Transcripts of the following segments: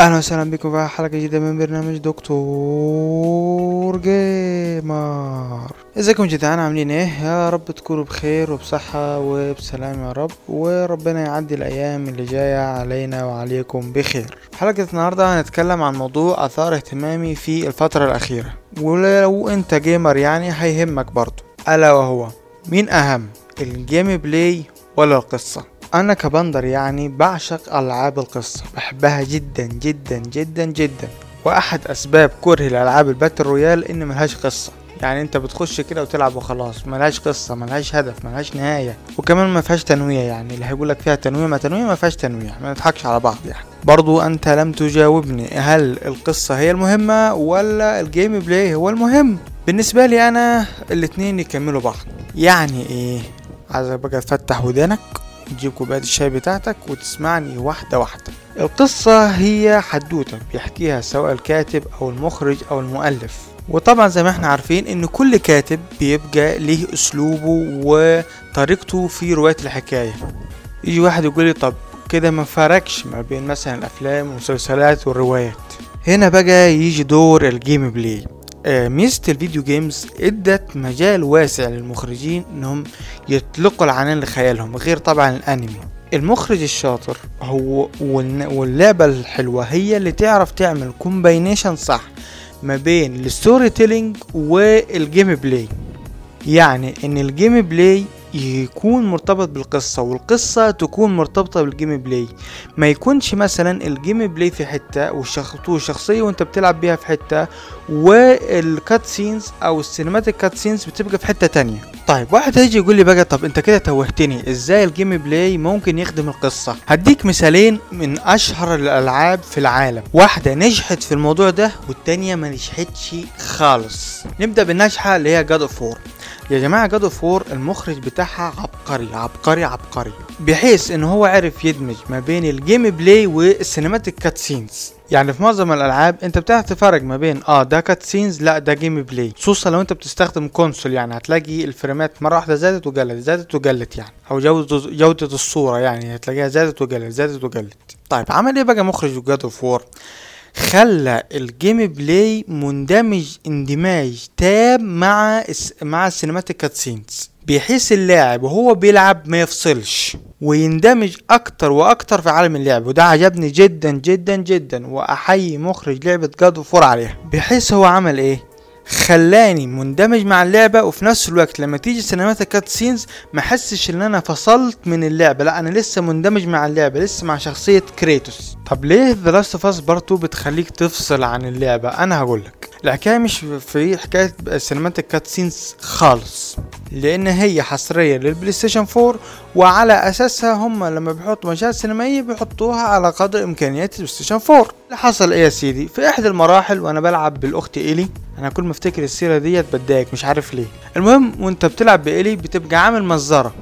أهلا وسهلا بكم في حلقة جديدة من برنامج دكتور جيمر. إزيكم جدعان عاملين إيه؟ يا رب تكونوا بخير وبصحة وبسلام يا رب وربنا يعدي الأيام اللي جاية علينا وعليكم بخير. حلقة النهارده هنتكلم عن موضوع أثار اهتمامي في الفترة الأخيرة. ولو أنت gamer يعني هيهمك برضو. ألا وهو مين أهم ال gameplay ولا القصة؟ أنا كبندر يعني بعشق ألعاب القصة بحبها جدا جدا جدا جدا. وأحد أسباب كرهي لألعاب ال battle royale ان ملهاش قصة. يعني أنت بتخش كده وتلعب وخلاص ملهاش قصة ملهاش هدف ملهاش نهاية. وكمان ما فيهاش تنويع يعني اللي هيقولك فيها تنويع ما تنويع ما فيهاش تنويع ما نضحكش على بعض يعني. برضو أنت لم تجاوبني هل القصة هي المهمة ولا ال gameplay هو المهم؟ بالنسبة لي أنا الاتنين يكملوا بعض. يعني إيه؟ عايزك بقى تفتح ودانك. تجيب كوباية الشاي بتاعتك وتسمعني واحدة واحدة. القصة هي حدوتة بيحكيها سواء الكاتب أو المخرج أو المؤلف. وطبعا زي ما إحنا عارفين إن كل كاتب بيبقى ليه أسلوبه وطريقته في رواية الحكاية. يجي واحد يقول لي طب كده ما فرقش ما بين مثلا الأفلام والمسلسلات والروايات. هنا بقى يجي دور ال gameplay. ميزة ال video games إدت مجال واسع للمخرجين إنهم يطلقوا العنان لخيالهم غير طبعا الأنمي. المخرج الشاطر هو واللعبة الحلوة هي اللي تعرف تعمل combination صح ما بين ال storytelling وال gameplay يعني إن ال gameplay يكون مرتبط بالقصة والقصة تكون مرتبطة بال gameplay. ما يكونش مثلا ال gameplay في حتة والشخ- والشخصية وانت بتلعب بيها في حتة وال cutscenes أو ال cinematic cutscenes بتبقى في حتة تانية. طيب واحد هيجي يقول لي بقى طب أنت كده توهتني إزاي ال gameplay ممكن يخدم القصة؟ هديك مثالين من أشهر الألعاب في العالم. واحدة نجحت في الموضوع ده والتانية ما نجحتش خالص. نبدأ بالناجحة اللي هي God of يا جماعة God of War المخرج بتاعها عبقري عبقري عبقري. بحيث إن هو عرف يدمج ما بين ال gameplay وال cinematic cutscenes يعني في معظم الألعاب أنت بتعرف تفرق ما بين آه ده cutscenes لا ده gameplay خصوصا لو أنت بتستخدم console يعني هتلاقي الفريمات مرة واحدة زادت وقلت زادت وقلت يعني. أو جودة جودة الصورة يعني هتلاقيها زادت وقلت زادت وقلت. طيب عمل إيه بقى مخرج God of War خلى ال gameplay مندمج اندماج تام مع. مع ال cinematic cutscenes بحيث اللاعب وهو بيلعب ما يفصلش ويندمج أكتر وأكتر في عالم اللعب. وده عجبني جدا جدا جدا وأحيي مخرج لعبة God of عليها. بحيث هو عمل إيه؟ خلاني مندمج مع اللعبة وفي نفس الوقت لما تيجي cinematic cutscenes ما احسش إن أنا فصلت من اللعبة لا أنا لسه مندمج مع اللعبة لسه مع شخصية كريتوس طب ليه The Last of Us Part 2 بتخليك تفصل عن اللعبة؟ أنا هقولك. الحكاية مش في حكاية cinematic cutscenes خالص لأن هي حصرية لل PlayStation 4 وعلى أساسها هم لما بيحطوا مشاهد سينمائية بيحطوها على قدر إمكانيات ال PlayStation 4 اللي حصل إيه يا سيدي؟ في إحدى المراحل وأنا بلعب بالأخت إيلي أنا كل ما أفتكر السيرة ديت بتضايق مش عارف ليه. المهم وأنت بتلعب بإيلي بتبقى عامل مجزرة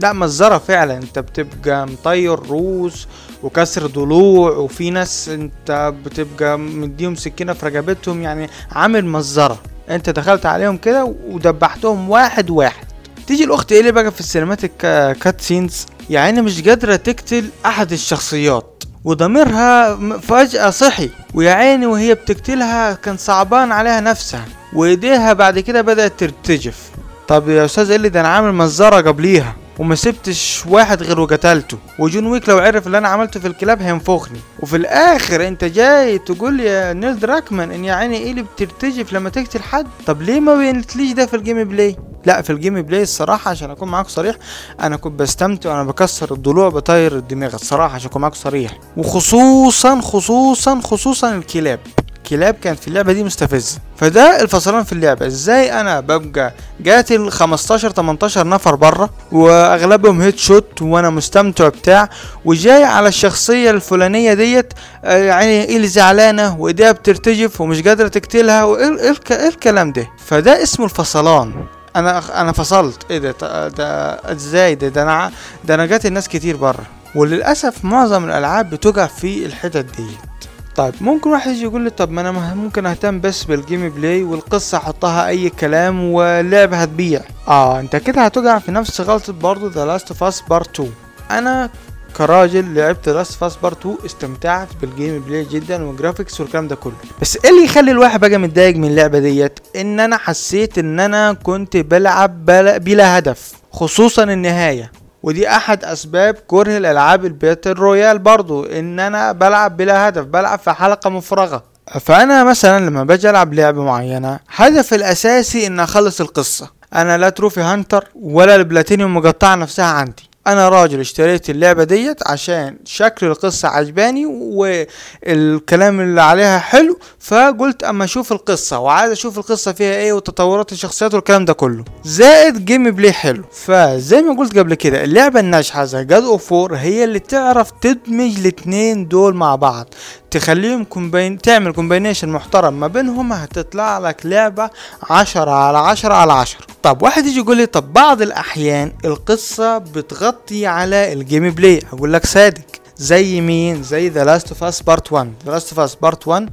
لا مجزرة فعلا. انت بتبقى مطير روس وكسر ضلوع وفي ناس انت بتبقى مديهم سكينة في رقبتهم. يعني عامل مجزرة. انت دخلت عليهم كده ودبحتهم واحد واحد. تيجي الأخت إيلي بقى في ال cinematic cutscenes يعني مش قادرة تقتل أحد الشخصيات وضميرها فجأة صحي. ويا عيني وهي بتقتلها كان صعبان عليها نفسها. وإيديها بعد كده بدأت ترتجف. طب يا أستاذة إيلي ده أنا عامل مجزرة قبليها. وما سبتش واحد غير وقتلته. وجون ويك لو عرف اللي أنا عملته في الكلاب هينفخني. وفي الآخر أنت جاي تقول يا نيل دراكمان إن يا عيني إيلي بترتجف لما تقتل حد؟ طب ليه ما بينتليش ده في ال gameplay؟ لا في ال gameplay الصراحة عشان أكون معاك صريح أنا كنت بستمتع وأنا بكسر الضلوع بطير الدماغ الصراحة عشان أكون معاك صريح. وخصوصا خصوصا خصوصا الكلاب. الكلاب كانت في اللعبة دي مستفزة. فده الفصلان في اللعبة. إزاي أنا ببقى قاتل 15 18 نفر بره وأغلبهم هيد شوت وأنا مستمتع بتاع وجاي على الشخصية الفلانية ديت آه، يعني إيه اللي زعلانة وإيديها بترتجف ومش قادرة تقتلها وإيه إيه إيه الكلام ده؟ فده اسمه الفصلان. أنا أنا فصلت. إيه ده؟ ده- إزاي ده؟ ده أنا ده أنا جات الناس كتير بره وللأسف معظم الألعاب بتقع في الحتت ديت. طيب ممكن واحد يجي يقول لي طب ما أنا ممكن أهتم بس بال gameplay والقصة أحطها أي كلام واللعبة هتبيع. آه أنت كده هتقع في نفس غلطة برضو The Last of Us Part 2 أنا كراجل لعبت Last of Us Part 2 استمتعت بال gameplay جدا وال graphics والكلام ده كله. بس إيه اللي يخلي الواحد بقى متضايق من اللعبة ديت؟ إن أنا حسيت إن أنا كنت بلعب بلا, بلا هدف خصوصا النهاية. ودي أحد أسباب كره الألعاب ال battle royale برضو إن أنا بلعب بلا هدف بلعب في حلقة مفرغة. فأنا مثلا لما باجي ألعب لعبة معينة هدفي الأساسي إن أخلص القصة. أنا لا trophy hunter ولا البلاتينيوم مقطعه نفسها عندي. أنا راجل اشتريت اللعبة ديت عشان شكل القصة عجباني والكلام اللي عليها حلو فقلت أما أشوف القصة وعايز أشوف القصة فيها إيه وتطورات الشخصيات والكلام ده كله. زائد gameplay حلو. فزي ما قلت قبل كده اللعبة الناجحة زي God of War هي اللي تعرف تدمج الاتنين دول مع بعض. تخليهم combine تعمل combination محترم ما بينهم هتطلع لك لعبة عشرة على عشرة على عشرة. طب واحد يجي يقول لي طب بعض الأحيان القصة بتغطي على ال gameplay أقول لك صادق. زي مين؟ زي The Last of Us Part 1 The Last of Us Part 1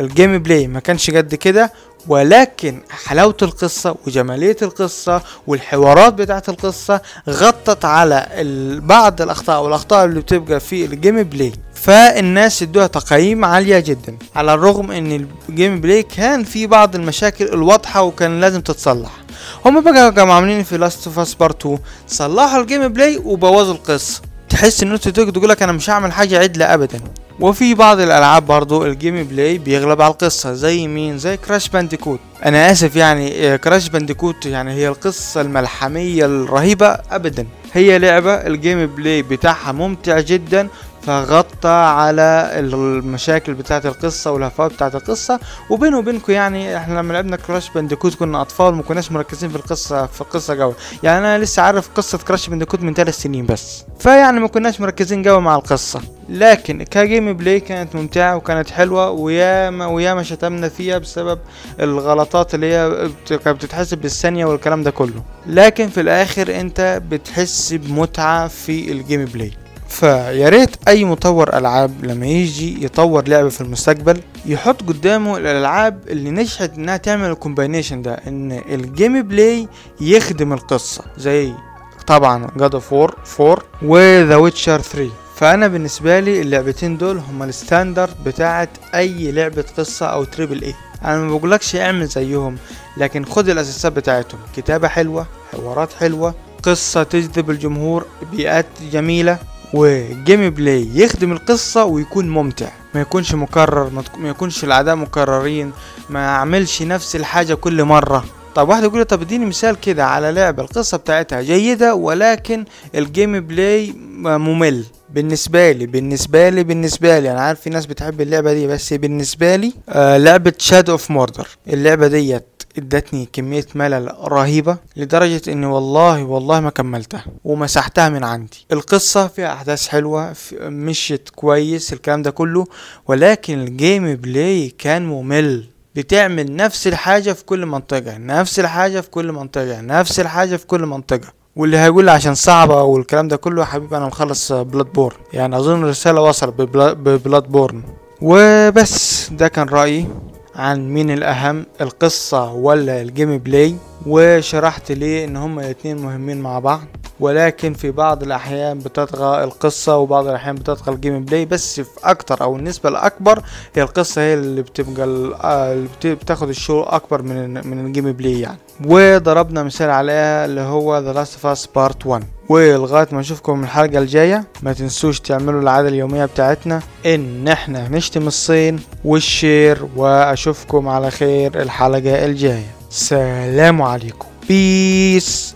ال gameplay ما كانش قد كده. ولكن حلاوة القصة وجمالية القصة والحوارات بتاعت القصة غطت على بعض الأخطاء والأخطاء اللي بتبقى في ال gameplay. فالناس ادوها تقييم عالية جدا على الرغم إن ال gameplay كان في بعض المشاكل الواضحة وكان لازم تتصلح. هما بقى كانوا عاملين في Last of Us Part 2 صلحوا ال gameplay وبوظوا القصة. تحس إن انت تقول لك أنا مش هعمل حاجة عدلة ابدا. وفي بعض الألعاب برضو ال gameplay بيغلب على القصة زي مين؟ زي Crash Bandicoot. أنا آسف يعني Crash Bandicoot يعني هي القصة الملحمية الرهيبة ابدا. هي لعبة ال gameplay بتاعها ممتع جدا فغطى على المشاكل بتاعت القصة والهفوات بتاعت القصة. وبيني وبينكم يعني إحنا لما لعبنا Crash Bandicoot كنا أطفال ما كناش مركزين في القصة في القصة قوي. يعني أنا لسه عارف قصة Crash Bandicoot من ثلاث سنين بس. فيعني ما كناش مركزين قوي مع القصة. لكن ك gameplay كانت ممتعة وكانت حلوة وياما وياما شتمنا فيها بسبب الغلطات اللي هي كانت بتتحسب بالثانية والكلام ده كله. لكن في الآخر أنت بتحس بمتعة في ال gameplay. فيا ريت أي مطور ألعاب لما يجي يطور لعبة في المستقبل يحط قدامه الألعاب اللي نجحت إنها تعمل ال combination ده إن ال gameplay يخدم القصة زي طبعا God of War 4 و The Witcher 3 فأنا بالنسبة لي اللعبتين دول هما ال standard بتاعت أي لعبة قصة أو triple A أنا ما بقولكش اعمل زيهم لكن خد الاساسات بتاعتهم. كتابة حلوة حوارات حلوة قصة تجذب الجمهور بيئات جميلة. و gameplay يخدم القصة ويكون ممتع. ما يكونش مكرر ما يكونش الأعداء مكررين ما يعملش نفس الحاجة كل مرة. طب واحد يقول طب اديني مثال كده على لعبة القصة بتاعتها جيدة ولكن ال gameplay ممل. بالنسبة لي بالنسبة لي بالنسبة لي. أنا عارف في ناس بتحب اللعبة دي بس بالنسبة لي آه لعبة Shadow of Mordor اللعبة ديت إدتني كمية ملل رهيبة لدرجة إني والله والله ما كملتها ومسحتها من عندي. القصة فيها أحداث حلوة مشيت كويس الكلام ده كله ولكن ال gameplay كان ممل. بتعمل نفس الحاجة في كل منطقة نفس الحاجة في كل منطقة نفس الحاجة في كل منطقة. واللي هيقول عشان صعبة والكلام ده كله حبيبي أنا مخلص Bloodborne يعني أظن الرسالة وصلت ب Bloodborne وبس ده كان رأيي. عن مين الأهم القصة ولا ال game play؟ وشرحت ليه إن هما الاتنين مهمين مع بعض. ولكن في بعض الأحيان بتطغى القصة وبعض الأحيان بتطغى ال game play بس في أكتر أو النسبة الأكبر هي القصة هي اللي بتبقى اللي بتاخد ال show أكبر من من ال game play يعني. وضربنا مثال عليها اللي هو The Last of Us Part 1 ولغايه ما نشوفكم الحلقة الجاية. ما تنسوش تعملوا العادة اليومية بتاعتنا إن إحنا نشتم الصين وال share وأشوفكم على خير الحلقة الجاية. سلام عليكم. peace